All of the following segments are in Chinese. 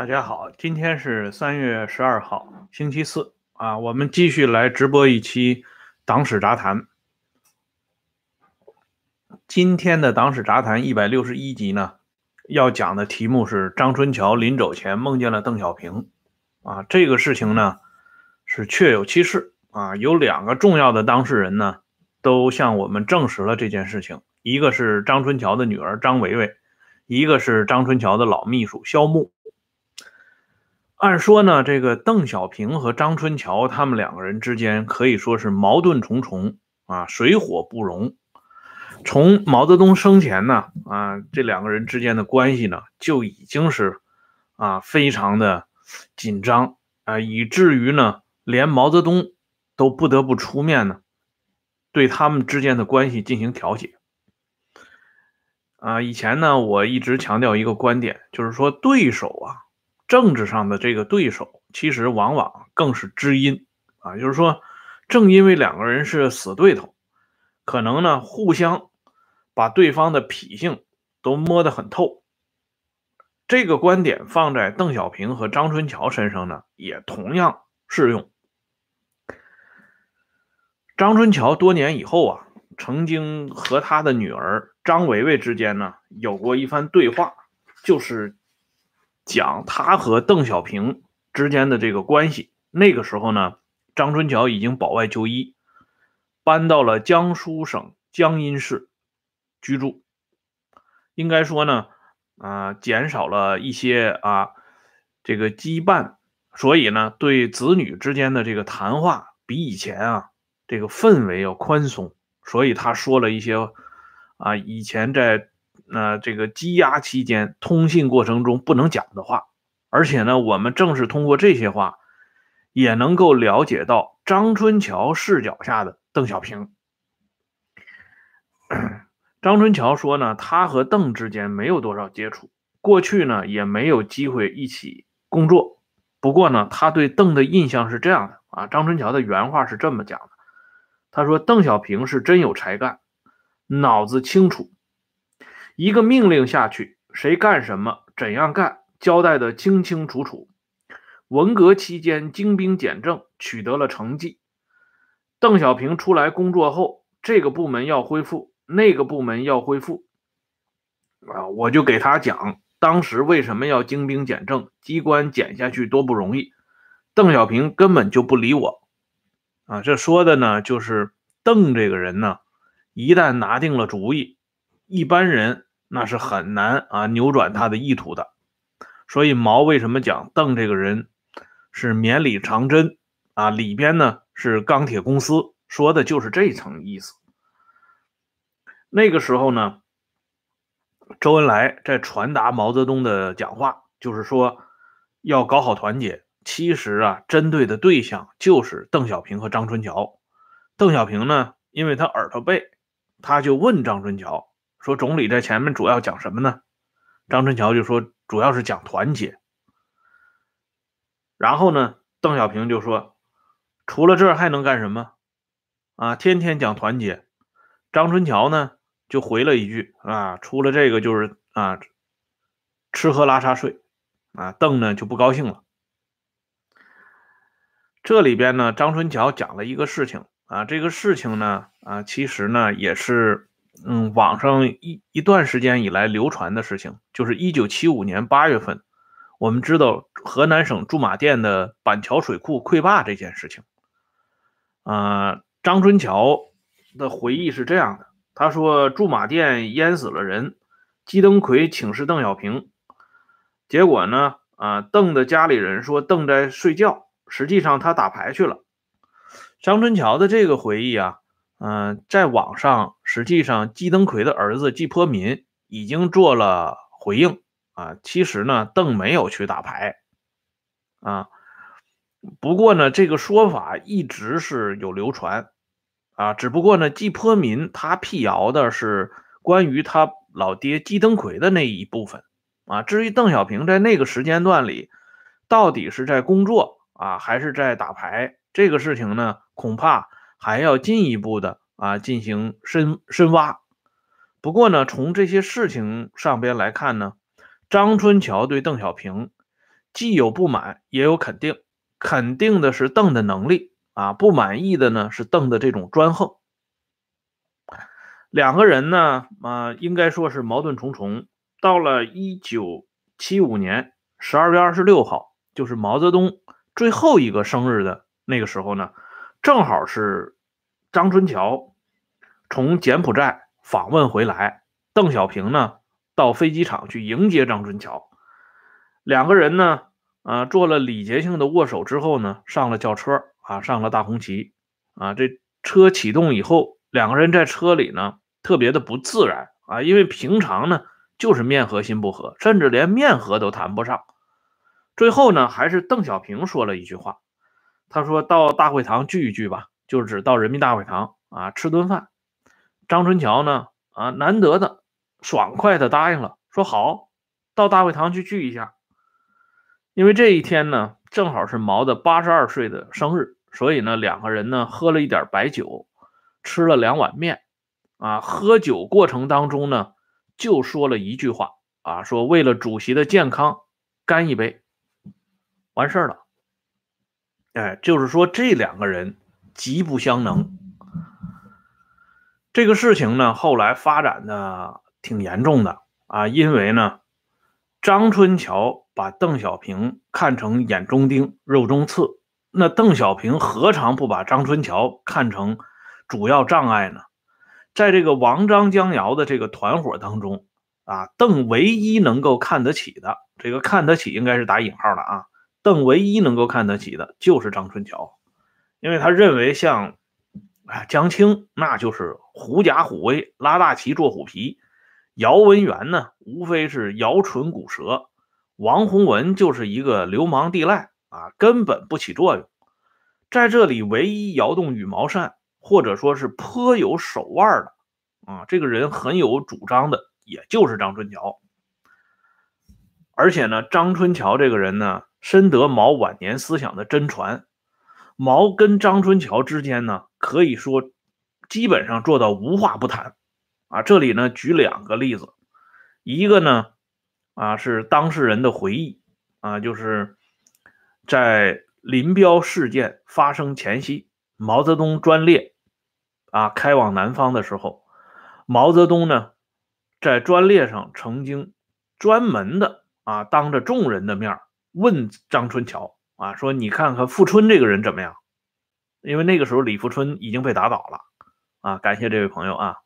大家好，今天是三月十二号，星期四啊，我们继续来直播一期党史杂谈。今天的党史杂谈一百六十一集呢，要讲的题目是张春桥临走前梦见了邓小平啊，这个事情呢是确有其事啊，有两个重要的当事人呢都向我们证实了这件事情，一个是张春桥的女儿张维维，一个是张春桥的老秘书肖木。按说呢，这个邓小平和张春桥他们两个人之间可以说是矛盾重重啊，水火不容。从毛泽东生前呢，啊，这两个人之间的关系呢就已经是啊非常的紧张啊，以至于呢连毛泽东都不得不出面呢，对他们之间的关系进行调解。啊，以前呢我一直强调一个观点，就是说对手啊。政治上的这个对手，其实往往更是知音啊，就是说，正因为两个人是死对头，可能呢互相把对方的脾性都摸得很透。这个观点放在邓小平和张春桥身上呢，也同样适用。张春桥多年以后啊，曾经和他的女儿张维维之间呢有过一番对话，就是。讲他和邓小平之间的这个关系，那个时候呢，张春桥已经保外就医，搬到了江苏省江阴市居住。应该说呢，啊，减少了一些啊这个羁绊，所以呢，对子女之间的这个谈话比以前啊这个氛围要宽松。所以他说了一些啊以前在。那这个羁押期间通信过程中不能讲的话，而且呢，我们正是通过这些话，也能够了解到张春桥视角下的邓小平。张春桥说呢，他和邓之间没有多少接触，过去呢也没有机会一起工作。不过呢，他对邓的印象是这样的啊，张春桥的原话是这么讲的，他说邓小平是真有才干，脑子清楚。一个命令下去，谁干什么，怎样干，交代的清清楚楚。文革期间精兵简政，取得了成绩。邓小平出来工作后，这个部门要恢复，那个部门要恢复。啊，我就给他讲，当时为什么要精兵简政，机关减下去多不容易。邓小平根本就不理我。啊，这说的呢，就是邓这个人呢，一旦拿定了主意，一般人。那是很难啊扭转他的意图的，所以毛为什么讲邓这个人是绵里藏针啊？里边呢是钢铁公司，说的就是这层意思。那个时候呢，周恩来在传达毛泽东的讲话，就是说要搞好团结。其实啊，针对的对象就是邓小平和张春桥。邓小平呢，因为他耳朵背，他就问张春桥。说总理在前面主要讲什么呢？张春桥就说主要是讲团结。然后呢，邓小平就说除了这还能干什么？啊，天天讲团结。张春桥呢就回了一句啊，除了这个就是啊吃喝拉撒睡。啊，邓呢就不高兴了。这里边呢，张春桥讲了一个事情啊，这个事情呢啊，其实呢也是。嗯，网上一一段时间以来流传的事情，就是一九七五年八月份，我们知道河南省驻马店的板桥水库溃坝这件事情。啊，张春桥的回忆是这样的，他说驻马店淹死了人，姬登奎请示邓小平，结果呢，啊，邓的家里人说邓在睡觉，实际上他打牌去了。张春桥的这个回忆啊。嗯，在网上，实际上季登奎的儿子季坡民已经做了回应啊。其实呢，邓没有去打牌啊。不过呢，这个说法一直是有流传啊。只不过呢，季坡民他辟谣的是关于他老爹季登奎的那一部分啊。至于邓小平在那个时间段里到底是在工作啊，还是在打牌，这个事情呢，恐怕。还要进一步的啊进行深深挖。不过呢，从这些事情上边来看呢，张春桥对邓小平既有不满，也有肯定。肯定的是邓的能力啊，不满意的呢是邓的这种专横。两个人呢，啊，应该说是矛盾重重。到了一九七五年十二月二十六号，就是毛泽东最后一个生日的那个时候呢，正好是张春桥从柬埔寨访问回来，邓小平呢到飞机场去迎接张春桥，两个人呢。啊，做了礼节性的握手之后呢，上了轿车啊，上了大红旗啊。这车启动以后，两个人在车里呢，特别的不自然啊，因为平常呢就是面和心不和，甚至连面和都谈不上。最后呢，还是邓小平说了一句话，他说到大会堂聚一聚吧，就是指到人民大会堂啊吃顿饭。张春桥呢啊，难得的爽快的答应了，说好，到大会堂去聚一下。因为这一天呢，正好是毛的八十二岁的生日，所以呢，两个人呢喝了一点白酒，吃了两碗面，啊，喝酒过程当中呢，就说了一句话，啊，说为了主席的健康，干一杯，完事儿了。哎，就是说这两个人极不相能。这个事情呢，后来发展的挺严重的啊，因为呢，张春桥。把邓小平看成眼中钉、肉中刺，那邓小平何尝不把张春桥看成主要障碍呢？在这个王张江姚的这个团伙当中啊，邓唯一能够看得起的，这个看得起应该是打引号的啊，邓唯一能够看得起的就是张春桥，因为他认为像啊江青那就是狐假虎威、拉大旗做虎皮，姚文元呢无非是摇唇鼓舌。王洪文就是一个流氓地赖啊，根本不起作用。在这里，唯一摇动羽毛扇，或者说是颇有手腕的啊，这个人很有主张的，也就是张春桥。而且呢，张春桥这个人呢，深得毛晚年思想的真传。毛跟张春桥之间呢，可以说基本上做到无话不谈啊。这里呢，举两个例子，一个呢。啊，是当事人的回忆啊，就是在林彪事件发生前夕，毛泽东专列啊开往南方的时候，毛泽东呢在专列上曾经专门的啊当着众人的面问张春桥啊说：“你看看富春这个人怎么样？”因为那个时候李富春已经被打倒了啊。感谢这位朋友啊。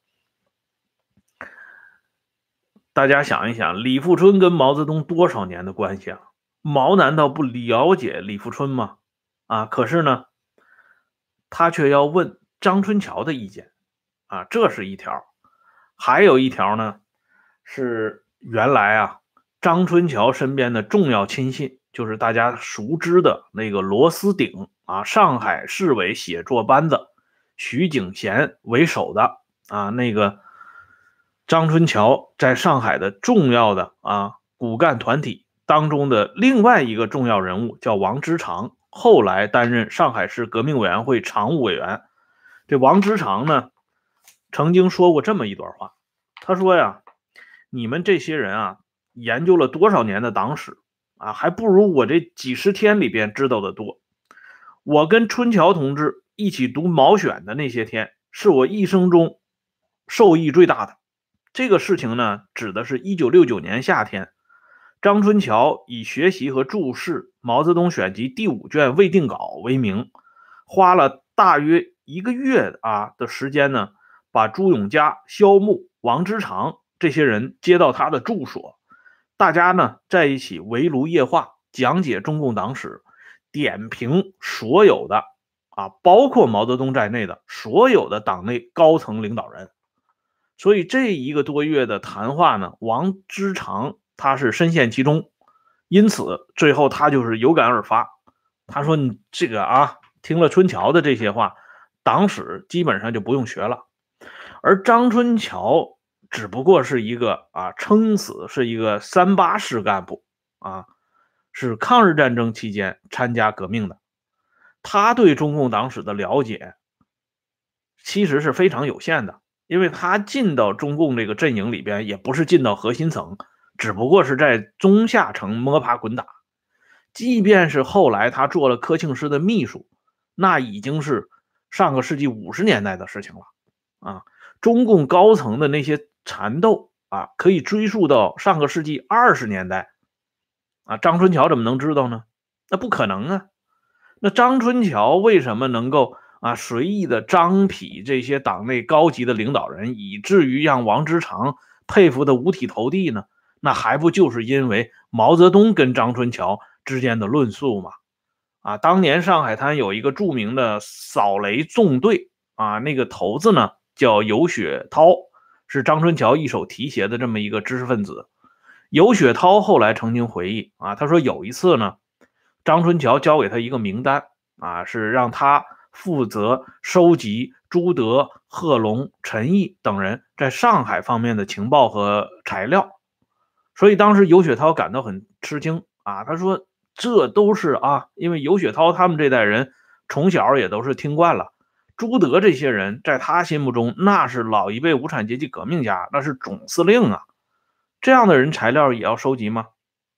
大家想一想，李富春跟毛泽东多少年的关系啊？毛难道不了解李富春吗？啊，可是呢，他却要问张春桥的意见啊，这是一条。还有一条呢，是原来啊，张春桥身边的重要亲信，就是大家熟知的那个螺丝顶啊，上海市委写作班子徐景贤为首的啊，那个。张春桥在上海的重要的啊骨干团体当中的另外一个重要人物叫王之常，后来担任上海市革命委员会常务委员。这王之常呢，曾经说过这么一段话，他说呀：“你们这些人啊，研究了多少年的党史啊，还不如我这几十天里边知道的多。我跟春桥同志一起读《毛选》的那些天，是我一生中受益最大的。”这个事情呢，指的是1969年夏天，张春桥以学习和注释《毛泽东选集》第五卷未定稿为名，花了大约一个月啊的时间呢，把朱永嘉、萧木、王之常这些人接到他的住所，大家呢在一起围炉夜话，讲解中共党史，点评所有的啊，包括毛泽东在内的所有的党内高层领导人。所以这一个多月的谈话呢，王之常他是深陷其中，因此最后他就是有感而发，他说：“你这个啊，听了春桥的这些话，党史基本上就不用学了。”而张春桥只不过是一个啊，撑死是一个三八式干部啊，是抗日战争期间参加革命的，他对中共党史的了解其实是非常有限的。因为他进到中共这个阵营里边，也不是进到核心层，只不过是在中下层摸爬滚打。即便是后来他做了柯庆施的秘书，那已经是上个世纪五十年代的事情了啊。中共高层的那些缠斗啊，可以追溯到上个世纪二十年代啊。张春桥怎么能知道呢？那不可能啊。那张春桥为什么能够啊随意的张痞这些党内高级的领导人，以至于让王之常佩服的五体投地呢？那还不就是因为毛泽东跟张春桥之间的论述吗？啊，当年上海滩有一个著名的扫雷纵队啊，那个头子呢叫尤雪涛，是张春桥一手提携的这么一个知识分子。尤雪涛后来曾经回忆啊，他说有一次呢，张春桥交给他一个名单啊，是让他负责收集朱德、贺龙、陈毅等人在上海方面的情报和材料。所以当时尤雪涛感到很吃惊啊，他说：“这都是啊，因为尤雪涛他们这代人从小也都是听惯了朱德这些人，在他心目中那是老一辈无产阶级革命家，那是总司令啊，这样的人材料也要收集吗？”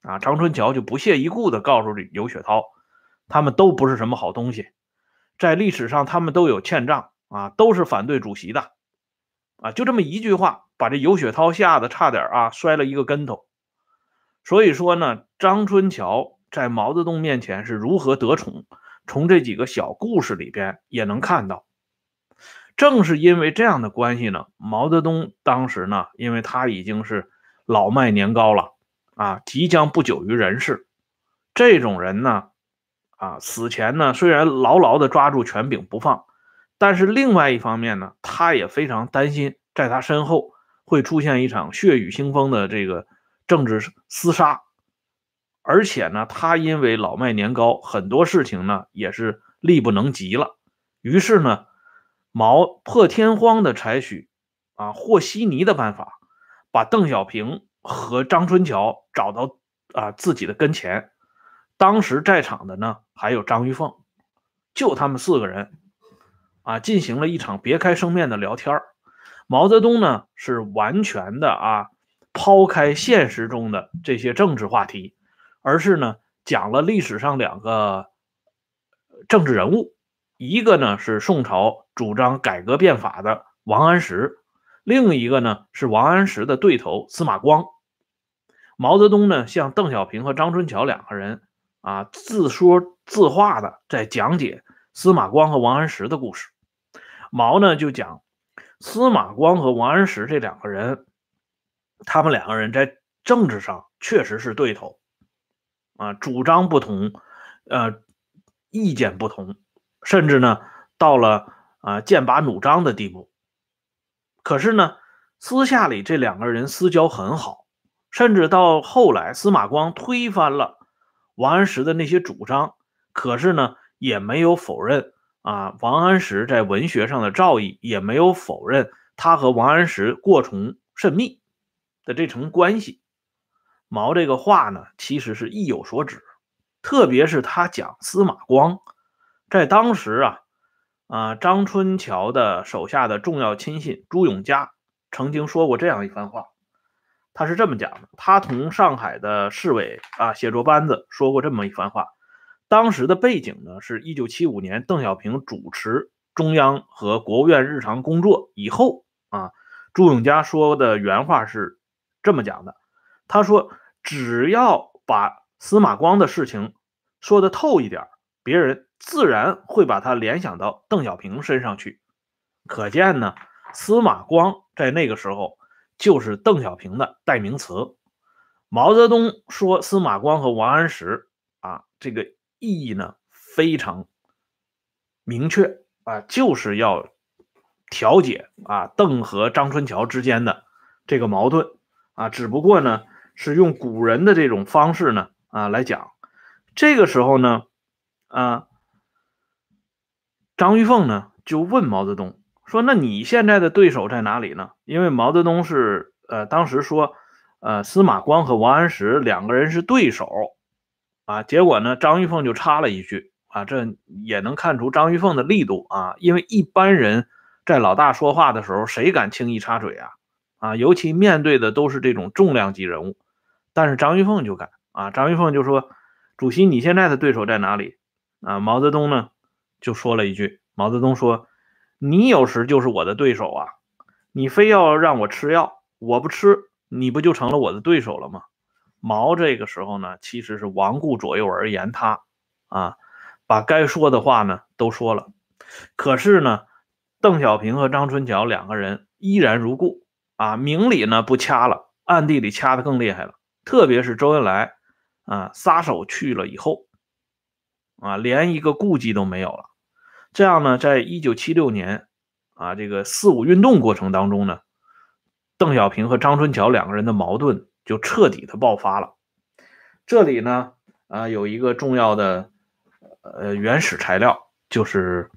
啊，张春桥就不屑一顾地告诉尤雪涛，他们都不是什么好东西，在历史上他们都有欠账啊，都是反对主席的。啊，就这么一句话，把这尤雪涛吓得差点啊摔了一个跟头。所以说呢，张春桥在毛泽东面前是如何得宠，从这几个小故事里边也能看到。正是因为这样的关系呢，毛泽东当时呢，因为他已经是老迈年高了啊，即将不久于人世。这种人呢，啊，死前呢，虽然牢牢的抓住权柄不放。但是另外一方面呢，他也非常担心，在他身后会出现一场血雨腥风的这个政治厮杀，而且呢，他因为老迈年高，很多事情呢也是力不能及了。于是呢，毛破天荒的采取啊和稀泥的办法，把邓小平和张春桥找到啊自己的跟前。当时在场的呢还有张玉凤，就他们四个人。啊，进行了一场别开生面的聊天毛泽东呢是完全的啊，抛开现实中的这些政治话题，而是呢讲了历史上两个政治人物，一个呢是宋朝主张改革变法的王安石，另一个呢是王安石的对头司马光。毛泽东呢向邓小平和张春桥两个人啊自说自话的在讲解司马光和王安石的故事。毛呢就讲，司马光和王安石这两个人，他们两个人在政治上确实是对头，啊，主张不同，呃，意见不同，甚至呢到了啊剑拔弩张的地步。可是呢，私下里这两个人私交很好，甚至到后来司马光推翻了王安石的那些主张，可是呢也没有否认。啊，王安石在文学上的造诣也没有否认他和王安石过从甚密的这层关系。毛这个话呢，其实是意有所指，特别是他讲司马光，在当时啊，啊张春桥的手下的重要亲信朱永嘉曾经说过这样一番话，他是这么讲的：他同上海的市委啊写作班子说过这么一番话。当时的背景呢，是一九七五年邓小平主持中央和国务院日常工作以后啊，朱永嘉说的原话是这么讲的，他说：“只要把司马光的事情说的透一点，别人自然会把他联想到邓小平身上去。”可见呢，司马光在那个时候就是邓小平的代名词。毛泽东说司马光和王安石啊，这个。意义呢非常明确啊，就是要调解啊邓和张春桥之间的这个矛盾啊，只不过呢是用古人的这种方式呢啊来讲。这个时候呢啊，张玉凤呢就问毛泽东说：“那你现在的对手在哪里呢？”因为毛泽东是呃当时说呃司马光和王安石两个人是对手。啊，结果呢？张玉凤就插了一句啊，这也能看出张玉凤的力度啊。因为一般人在老大说话的时候，谁敢轻易插嘴啊？啊，尤其面对的都是这种重量级人物，但是张玉凤就敢啊。张玉凤就说：“主席，你现在的对手在哪里？”啊，毛泽东呢就说了一句：“毛泽东说，你有时就是我的对手啊，你非要让我吃药，我不吃，你不就成了我的对手了吗？”毛这个时候呢，其实是罔顾左右而言他，啊，把该说的话呢都说了。可是呢，邓小平和张春桥两个人依然如故啊，明里呢不掐了，暗地里掐的更厉害了。特别是周恩来啊，撒手去了以后，啊，连一个顾忌都没有了。这样呢，在一九七六年啊，这个四五运动过程当中呢，邓小平和张春桥两个人的矛盾就彻底的爆发了。这里呢，啊，有一个重要的呃原始材料，就是。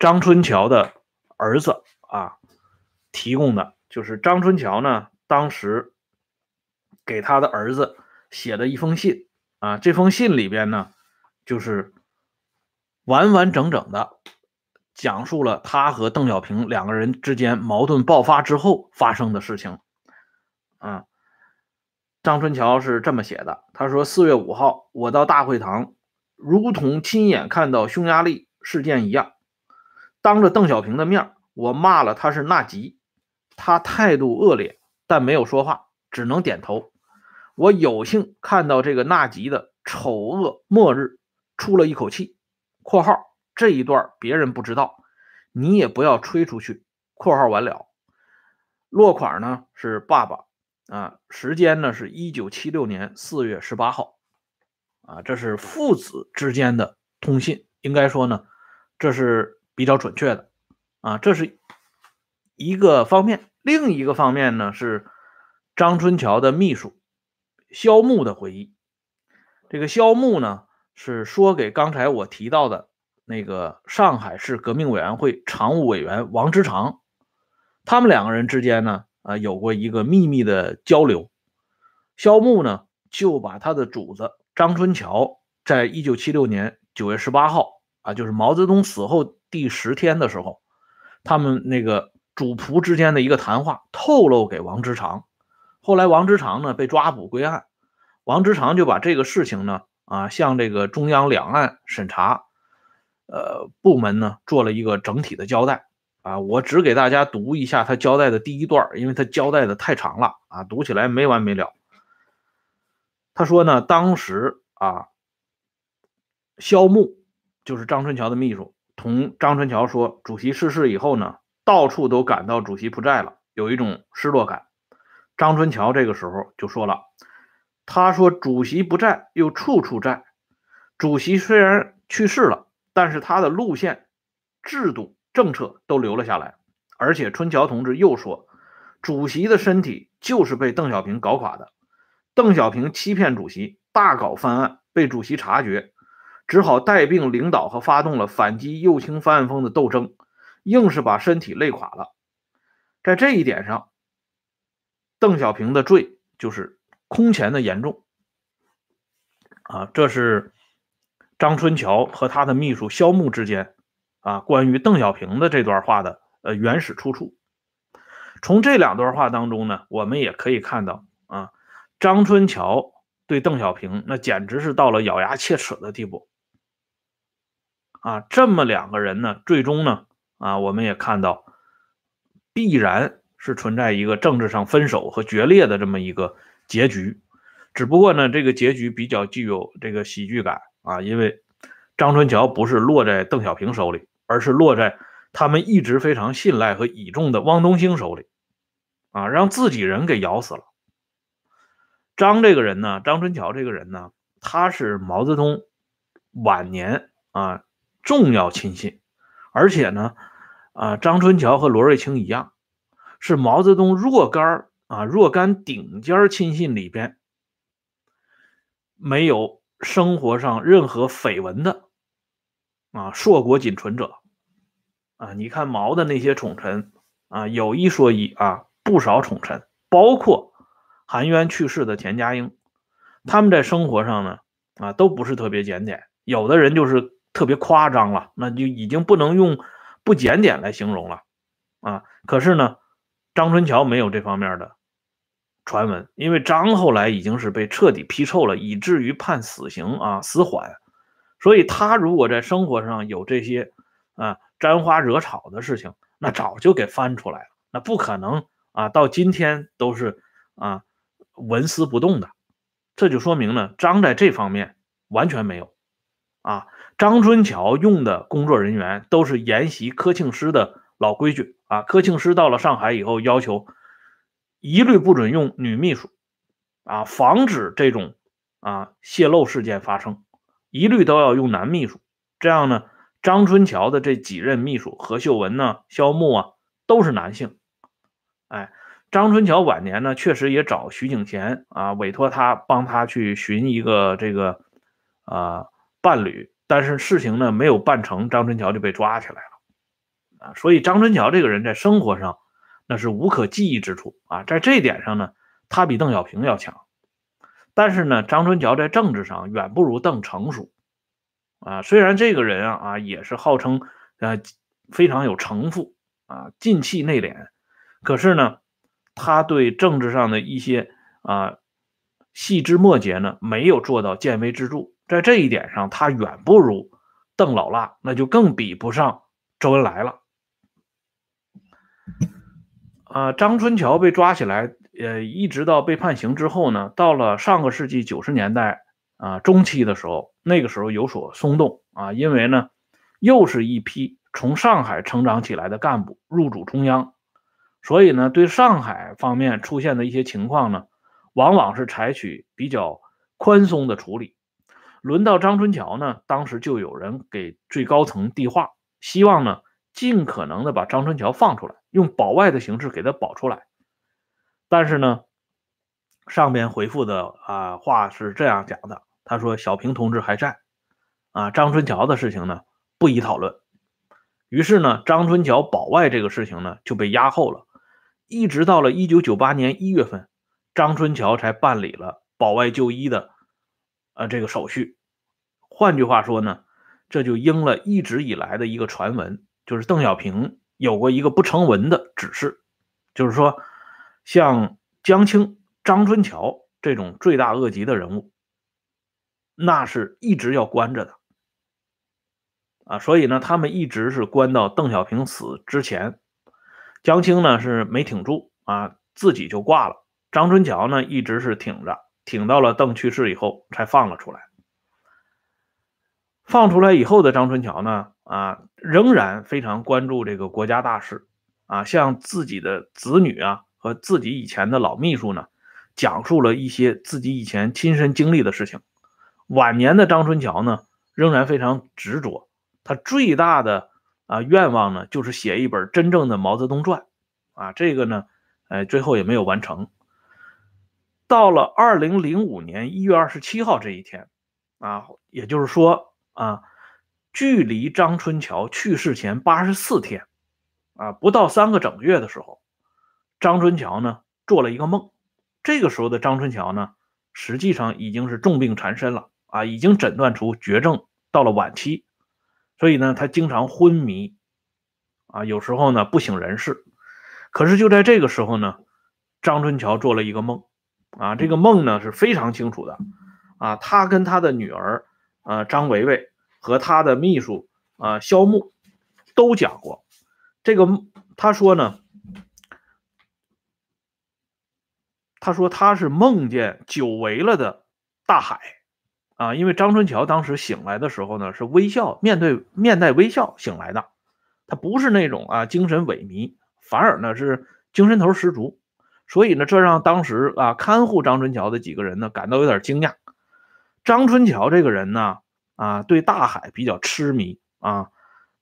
张春桥的儿子啊，提供的就是张春桥呢，当时给他的儿子写的一封信啊，这封信里边呢，就是完完整整的讲述了他和邓小平两个人之间矛盾爆发之后发生的事情啊。张春桥是这么写的，他说：“四月五号，我到大会堂，如同亲眼看到匈牙利事件一样。”当着邓小平的面，我骂了他是纳吉，他态度恶劣，但没有说话，只能点头。我有幸看到这个纳吉的丑恶末日，出了一口气。（括号这一段别人不知道，你也不要吹出去。）（括号完了。）落款呢是爸爸啊，时间呢是一九七六年四月十八号啊，这是父子之间的通信，应该说呢，这是。比较准确的啊，这是一个方面。另一个方面呢，是张春桥的秘书肖木的回忆。这个肖木呢，是说给刚才我提到的那个上海市革命委员会常务委员王之常，他们两个人之间呢，啊，有过一个秘密的交流。肖木呢，就把他的主子张春桥，在一九七六年九月十八号啊，就是毛泽东死后。第十天的时候，他们那个主仆之间的一个谈话透露给王之常，后来王之常呢被抓捕归案，王之常就把这个事情呢啊向这个中央两岸审查呃部门呢做了一个整体的交代啊，我只给大家读一下他交代的第一段，因为他交代的太长了啊，读起来没完没了。他说呢，当时啊，肖木就是张春桥的秘书。同张春桥说，主席逝世以后呢，到处都感到主席不在了，有一种失落感。张春桥这个时候就说了，他说主席不在，又处处在。主席虽然去世了，但是他的路线、制度、政策都留了下来。而且春桥同志又说，主席的身体就是被邓小平搞垮的。邓小平欺骗主席，大搞翻案，被主席察觉。只好带病领导和发动了反击右倾翻案风的斗争，硬是把身体累垮了。在这一点上，邓小平的罪就是空前的严重。啊，这是张春桥和他的秘书肖木之间啊关于邓小平的这段话的呃原始出处。从这两段话当中呢，我们也可以看到啊，张春桥对邓小平那简直是到了咬牙切齿的地步。啊，这么两个人呢，最终呢，啊，我们也看到，必然是存在一个政治上分手和决裂的这么一个结局。只不过呢，这个结局比较具有这个喜剧感啊，因为张春桥不是落在邓小平手里，而是落在他们一直非常信赖和倚重的汪东兴手里，啊，让自己人给咬死了。张这个人呢，张春桥这个人呢，他是毛泽东晚年啊。重要亲信，而且呢，啊，张春桥和罗瑞卿一样，是毛泽东若干啊若干顶尖亲信里边没有生活上任何绯闻的啊硕果仅存者啊。你看毛的那些宠臣啊，有一说一啊，不少宠臣，包括含冤去世的田家英，他们在生活上呢啊都不是特别检点，有的人就是。特别夸张了，那就已经不能用不检点来形容了啊！可是呢，张春桥没有这方面的传闻，因为张后来已经是被彻底批臭了，以至于判死刑啊，死缓。所以他如果在生活上有这些啊沾花惹草的事情，那早就给翻出来了，那不可能啊，到今天都是啊纹丝不动的。这就说明呢，张在这方面完全没有啊。张春桥用的工作人员都是沿袭柯庆施的老规矩啊。柯庆施到了上海以后，要求一律不准用女秘书啊，防止这种啊泄露事件发生，一律都要用男秘书。这样呢，张春桥的这几任秘书何秀文呢、肖木啊，都是男性。哎。张春桥晚年呢，确实也找徐景贤啊，委托他帮他去寻一个这个啊伴侣，但是事情呢没有办成，张春桥就被抓起来了啊。所以张春桥这个人在生活上那是无可记忆之处啊，在这一点上呢，他比邓小平要强。但是呢，张春桥在政治上远不如邓成熟啊。虽然这个人啊啊也是号称呃非常有城府啊，进气内敛，可是呢。他对政治上的一些啊细枝末节呢，没有做到见微知著，在这一点上，他远不如邓老辣，那就更比不上周恩来了。啊，张春桥被抓起来，呃，一直到被判刑之后呢，到了上个世纪九十年代啊中期的时候，那个时候有所松动啊，因为呢，又是一批从上海成长起来的干部入主中央。所以呢，对上海方面出现的一些情况呢，往往是采取比较宽松的处理。轮到张春桥呢，当时就有人给最高层递话，希望呢尽可能的把张春桥放出来，用保外的形式给他保出来。但是呢，上边回复的啊话是这样讲的，他说小平同志还在，啊张春桥的事情呢不宜讨论。于是呢，张春桥保外这个事情呢就被压后了。一直到了一九九八年一月份，张春桥才办理了保外就医的，呃，这个手续。换句话说呢，这就应了一直以来的一个传闻，就是邓小平有过一个不成文的指示，就是说，像江青、张春桥这种罪大恶极的人物，那是一直要关着的，啊，所以呢，他们一直是关到邓小平死之前。江青呢是没挺住啊，自己就挂了。张春桥呢一直是挺着，挺到了邓去世以后才放了出来。放出来以后的张春桥呢啊，仍然非常关注这个国家大事啊，向自己的子女啊和自己以前的老秘书呢，讲述了一些自己以前亲身经历的事情。晚年的张春桥呢仍然非常执着，他最大的。啊，愿望呢就是写一本真正的毛泽东传，啊，这个呢，哎，最后也没有完成。到了二零零五年一月二十七号这一天，啊，也就是说啊，距离张春桥去世前八十四天，啊，不到三个整月的时候，张春桥呢做了一个梦。这个时候的张春桥呢，实际上已经是重病缠身了，啊，已经诊断出绝症，到了晚期。所以呢，他经常昏迷，啊，有时候呢不省人事。可是就在这个时候呢，张春桥做了一个梦，啊，这个梦呢是非常清楚的，啊，他跟他的女儿，呃，张维维和他的秘书，啊，肖木，都讲过这个。他说呢，他说他是梦见久违了的大海。啊，因为张春桥当时醒来的时候呢，是微笑面对面带微笑醒来的，他不是那种啊精神萎靡，反而呢是精神头十足，所以呢，这让当时啊看护张春桥的几个人呢感到有点惊讶。张春桥这个人呢，啊对大海比较痴迷啊，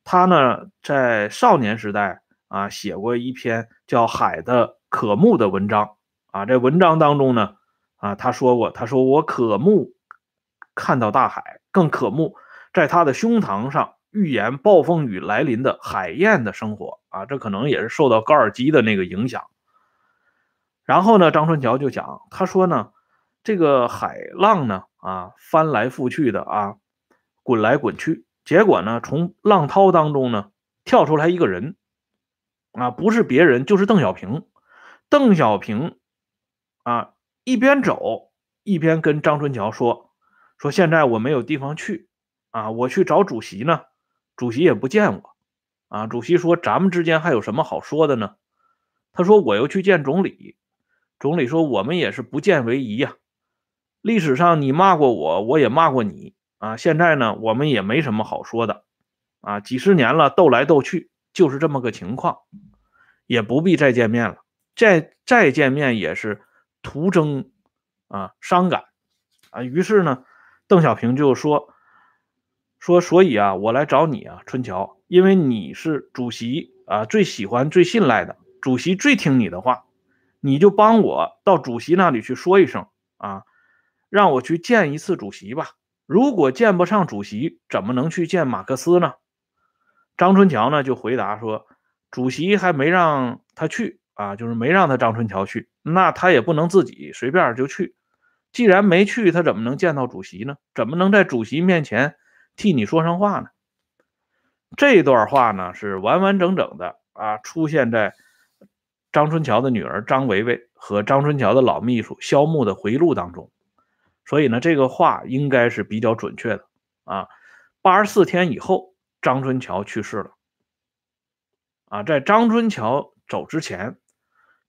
他呢在少年时代啊写过一篇叫《海的渴慕》的文章啊，这文章当中呢啊他说过，他说我渴慕。看到大海，更渴慕在他的胸膛上预言暴风雨来临的海燕的生活啊！这可能也是受到高尔基的那个影响。然后呢，张春桥就讲，他说呢，这个海浪呢，啊，翻来覆去的啊，滚来滚去，结果呢，从浪涛当中呢，跳出来一个人，啊，不是别人，就是邓小平。邓小平啊，一边走一边跟张春桥说：“说现在我没有地方去啊，我去找主席呢，主席也不见我啊。主席说咱们之间还有什么好说的呢？他说我又去见总理，总理说我们也是不见为宜呀。历史上你骂过我，我也骂过你啊。现在呢，我们也没什么好说的啊。几十年了，斗来斗去就是这么个情况，也不必再见面了。再再见面也是。”徒增啊伤感啊，于是呢，邓小平就说说，所以啊，我来找你啊，春桥，因为你是主席啊最喜欢、最信赖的，主席最听你的话，你就帮我到主席那里去说一声啊，让我去见一次主席吧。如果见不上主席，怎么能去见马克思呢？张春桥呢就回答说，主席还没让他去啊，就是没让他张春桥去。那他也不能自己随便就去，既然没去，他怎么能见到主席呢？怎么能在主席面前替你说上话呢？这段话呢是完完整整的啊，出现在张春桥的女儿张维维和张春桥的老秘书萧木的回忆录当中，所以呢，这个话应该是比较准确的啊。八十四天以后，张春桥去世了啊，在张春桥走之前。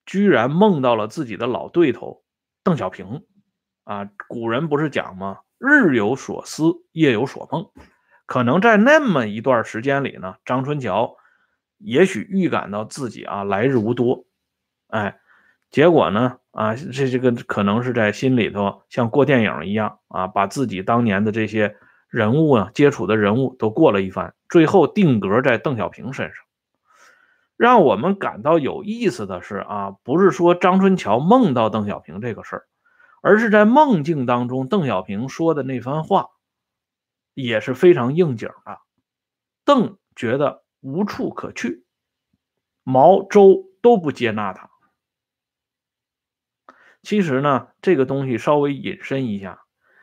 居然梦到了自己的老对头邓小平，啊，古人不是讲吗？日有所思，夜有所梦。可能在那么一段时间里呢，张春桥也许预感到自己啊来日无多，哎，结果呢，啊，这这个可能是在心里头像过电影一样啊，把自己当年的这些人物啊接触的人物都过了一番，最后定格在邓小平身上。让我们感到有意思的是啊，不是说张春桥梦到邓小平这个事儿，而是在梦境当中，邓小平说的那番话也是非常应景的。邓觉得无处可去，毛周都不接纳他。其实呢，这个东西稍微引申一下，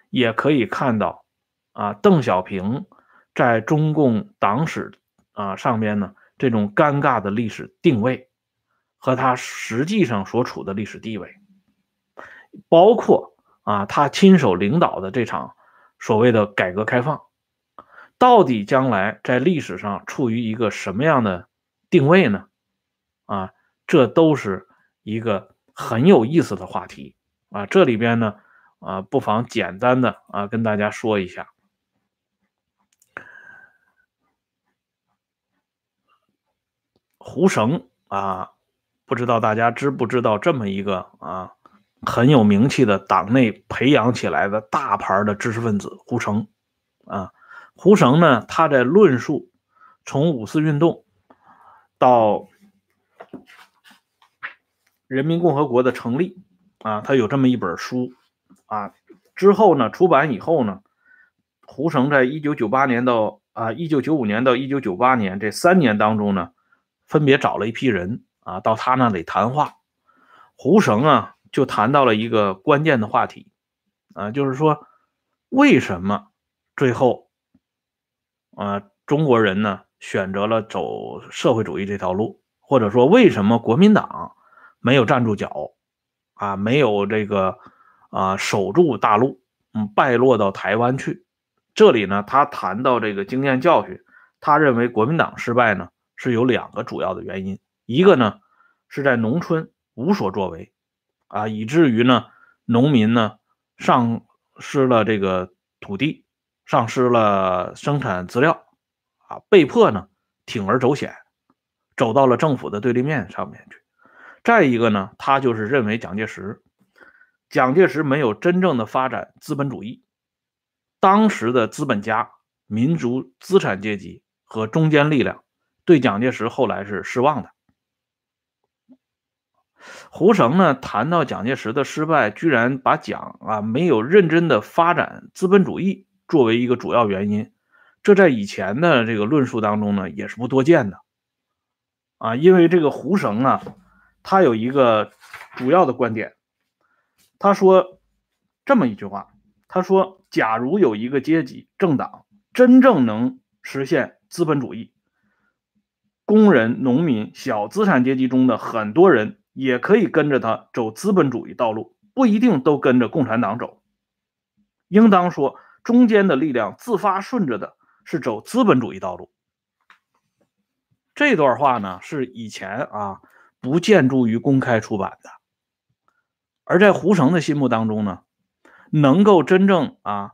也可以看到啊，邓小平在中共党史啊上边呢。这种尴尬的历史定位和他实际上所处的历史地位，包括啊，他亲手领导的这场所谓的改革开放，到底将来在历史上处于一个什么样的定位呢？啊，这都是一个很有意思的话题啊。这里边呢，啊，不妨简单的啊跟大家说一下。胡绳啊，不知道大家知不知道这么一个啊很有名气的党内培养起来的大牌的知识分子胡绳啊。胡绳呢，他在论述从五四运动到人民共和国的成立啊，他有这么一本书啊。之后呢，出版以后呢，胡绳在一九九八年到啊一九九五年到一九九八年这三年当中呢。分别找了一批人啊，到他那里谈话。胡绳啊，就谈到了一个关键的话题啊，就是说，为什么最后啊中国人呢选择了走社会主义这条路，或者说为什么国民党没有站住脚啊，没有这个啊守住大陆，嗯，败落到台湾去？这里呢，他谈到这个经验教训，他认为国民党失败呢。是有两个主要的原因，一个呢是在农村无所作为，啊，以至于呢农民呢丧失了这个土地，丧失了生产资料，啊，被迫呢铤而走险，走到了政府的对立面上面去。再一个呢，他就是认为蒋介石，蒋介石没有真正的发展资本主义，当时的资本家、民族资产阶级和中坚力量。对蒋介石后来是失望的。胡绳呢谈到蒋介石的失败，居然把蒋啊没有认真的发展资本主义作为一个主要原因，这在以前的这个论述当中呢也是不多见的。啊，因为这个胡绳啊，他有一个主要的观点，他说这么一句话，他说：假如有一个阶级政党真正能实现资本主义。工人、农民、小资产阶级中的很多人也可以跟着他走资本主义道路，不一定都跟着共产党走，应当说中间的力量自发顺着的是走资本主义道路。这段话呢是以前啊不建筑于公开出版的，而在胡绳的心目当中呢，能够真正啊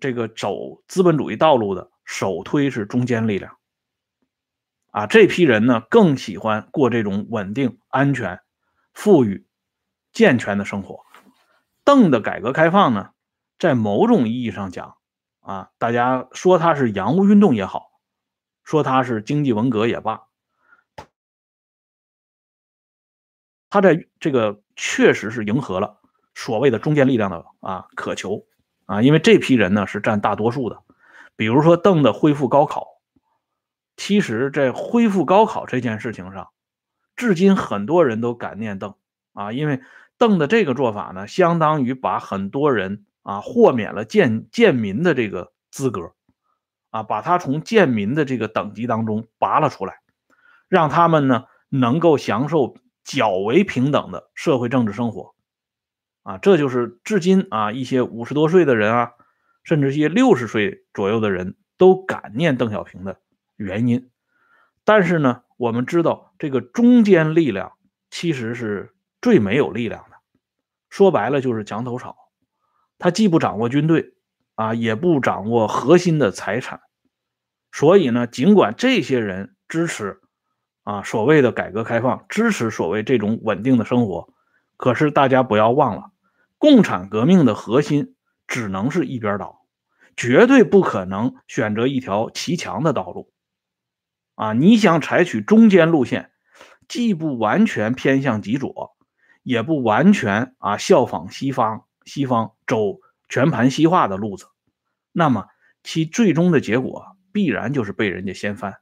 这个走资本主义道路的首推是中间力量。啊，这批人呢更喜欢过这种稳定、安全、富裕、健全的生活。邓的改革开放呢，在某种意义上讲，啊，大家说他是洋务运动也好，说他是经济文革也罢，他在这个确实是迎合了所谓的中坚力量的啊渴求啊，因为这批人呢是占大多数的。比如说邓的恢复高考。其实，在恢复高考这件事情上，至今很多人都感念邓啊，因为邓的这个做法呢，相当于把很多人啊豁免了贱贱民的这个资格，啊，把他从贱民的这个等级当中拔了出来，让他们呢能够享受较为平等的社会政治生活，啊，这就是至今啊一些五十多岁的人啊，甚至一些六十岁左右的人都感念邓小平的。原因，但是呢，我们知道这个中间力量其实是最没有力量的，说白了就是墙头草，他既不掌握军队啊，也不掌握核心的财产，所以呢，尽管这些人支持啊所谓的改革开放，支持所谓这种稳定的生活，可是大家不要忘了，共产革命的核心只能是一边倒，绝对不可能选择一条骑墙的道路。啊，你想采取中间路线，既不完全偏向极左，也不完全啊效仿西方，西方走全盘西化的路子，那么其最终的结果必然就是被人家掀翻，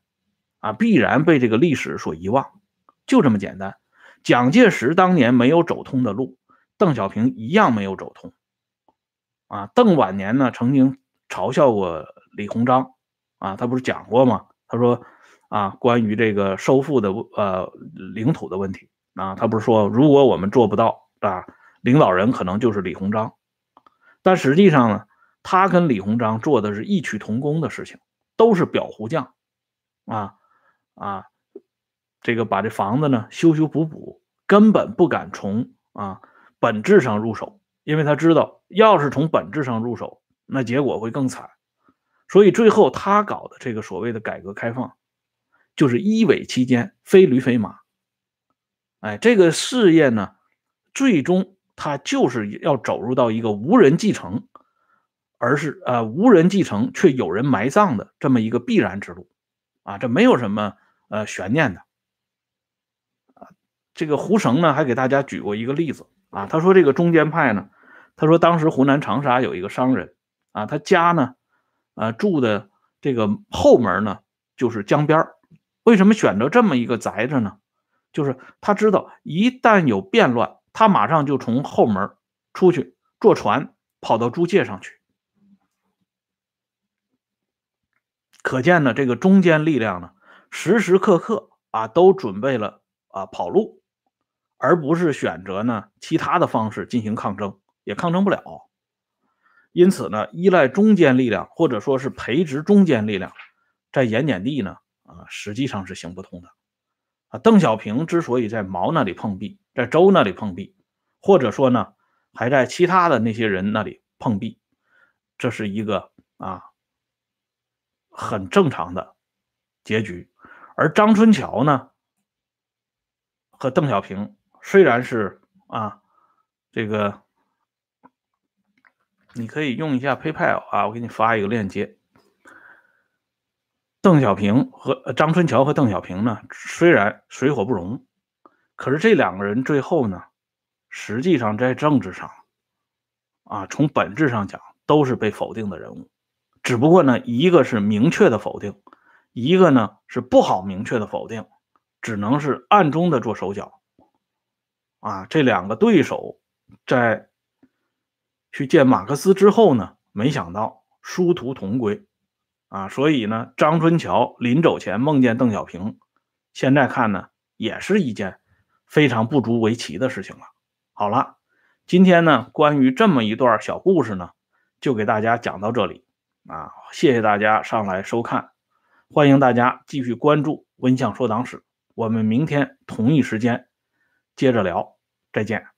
啊，必然被这个历史所遗忘，就这么简单。蒋介石当年没有走通的路，邓小平一样没有走通。啊，邓晚年呢曾经嘲笑过李鸿章，啊，他不是讲过吗？他说。啊，关于这个收复的呃领土的问题啊，他不是说如果我们做不到啊，领导人可能就是李鸿章，但实际上呢，他跟李鸿章做的是异曲同工的事情，都是裱糊匠啊啊，这个把这房子呢修修补补，根本不敢从啊本质上入手，因为他知道，要是从本质上入手，那结果会更惨，所以最后他搞的这个所谓的改革开放。就是一尾期间非驴非马，哎，这个事业呢，最终它就是要走入到一个无人继承，而是呃无人继承却有人埋葬的这么一个必然之路，啊，这没有什么呃悬念的，啊，这个胡绳呢还给大家举过一个例子啊，他说这个中间派呢，他说当时湖南长沙有一个商人啊，他家呢，呃住的这个后门呢就是江边。为什么选择这么一个宅子呢？就是他知道一旦有变乱，他马上就从后门出去坐船跑到租界上去。可见呢，这个中间力量呢，时时刻刻啊都准备了啊跑路，而不是选择呢其他的方式进行抗争，也抗争不了。因此呢，依赖中间力量或者说是培植中间力量，在盐碱地呢。啊，实际上是行不通的。啊，邓小平之所以在毛那里碰壁，在周那里碰壁，或者说呢，还在其他的那些人那里碰壁，这是一个啊很正常的结局。而张春桥呢，和邓小平虽然是啊这个，你可以用一下 PayPal 啊，我给你发一个链接。邓小平和张春桥和邓小平呢，虽然水火不容，可是这两个人最后呢，实际上在政治上，啊，从本质上讲都是被否定的人物，只不过呢，一个是明确的否定，一个呢是不好明确的否定，只能是暗中的做手脚。啊，这两个对手在去见马克思之后呢，没想到殊途同归。啊，所以呢，张春桥临走前梦见邓小平，现在看呢，也是一件非常不足为奇的事情了。好了，今天呢，关于这么一段小故事呢，就给大家讲到这里啊，谢谢大家上来收看，欢迎大家继续关注温相说党史，我们明天同一时间接着聊，再见。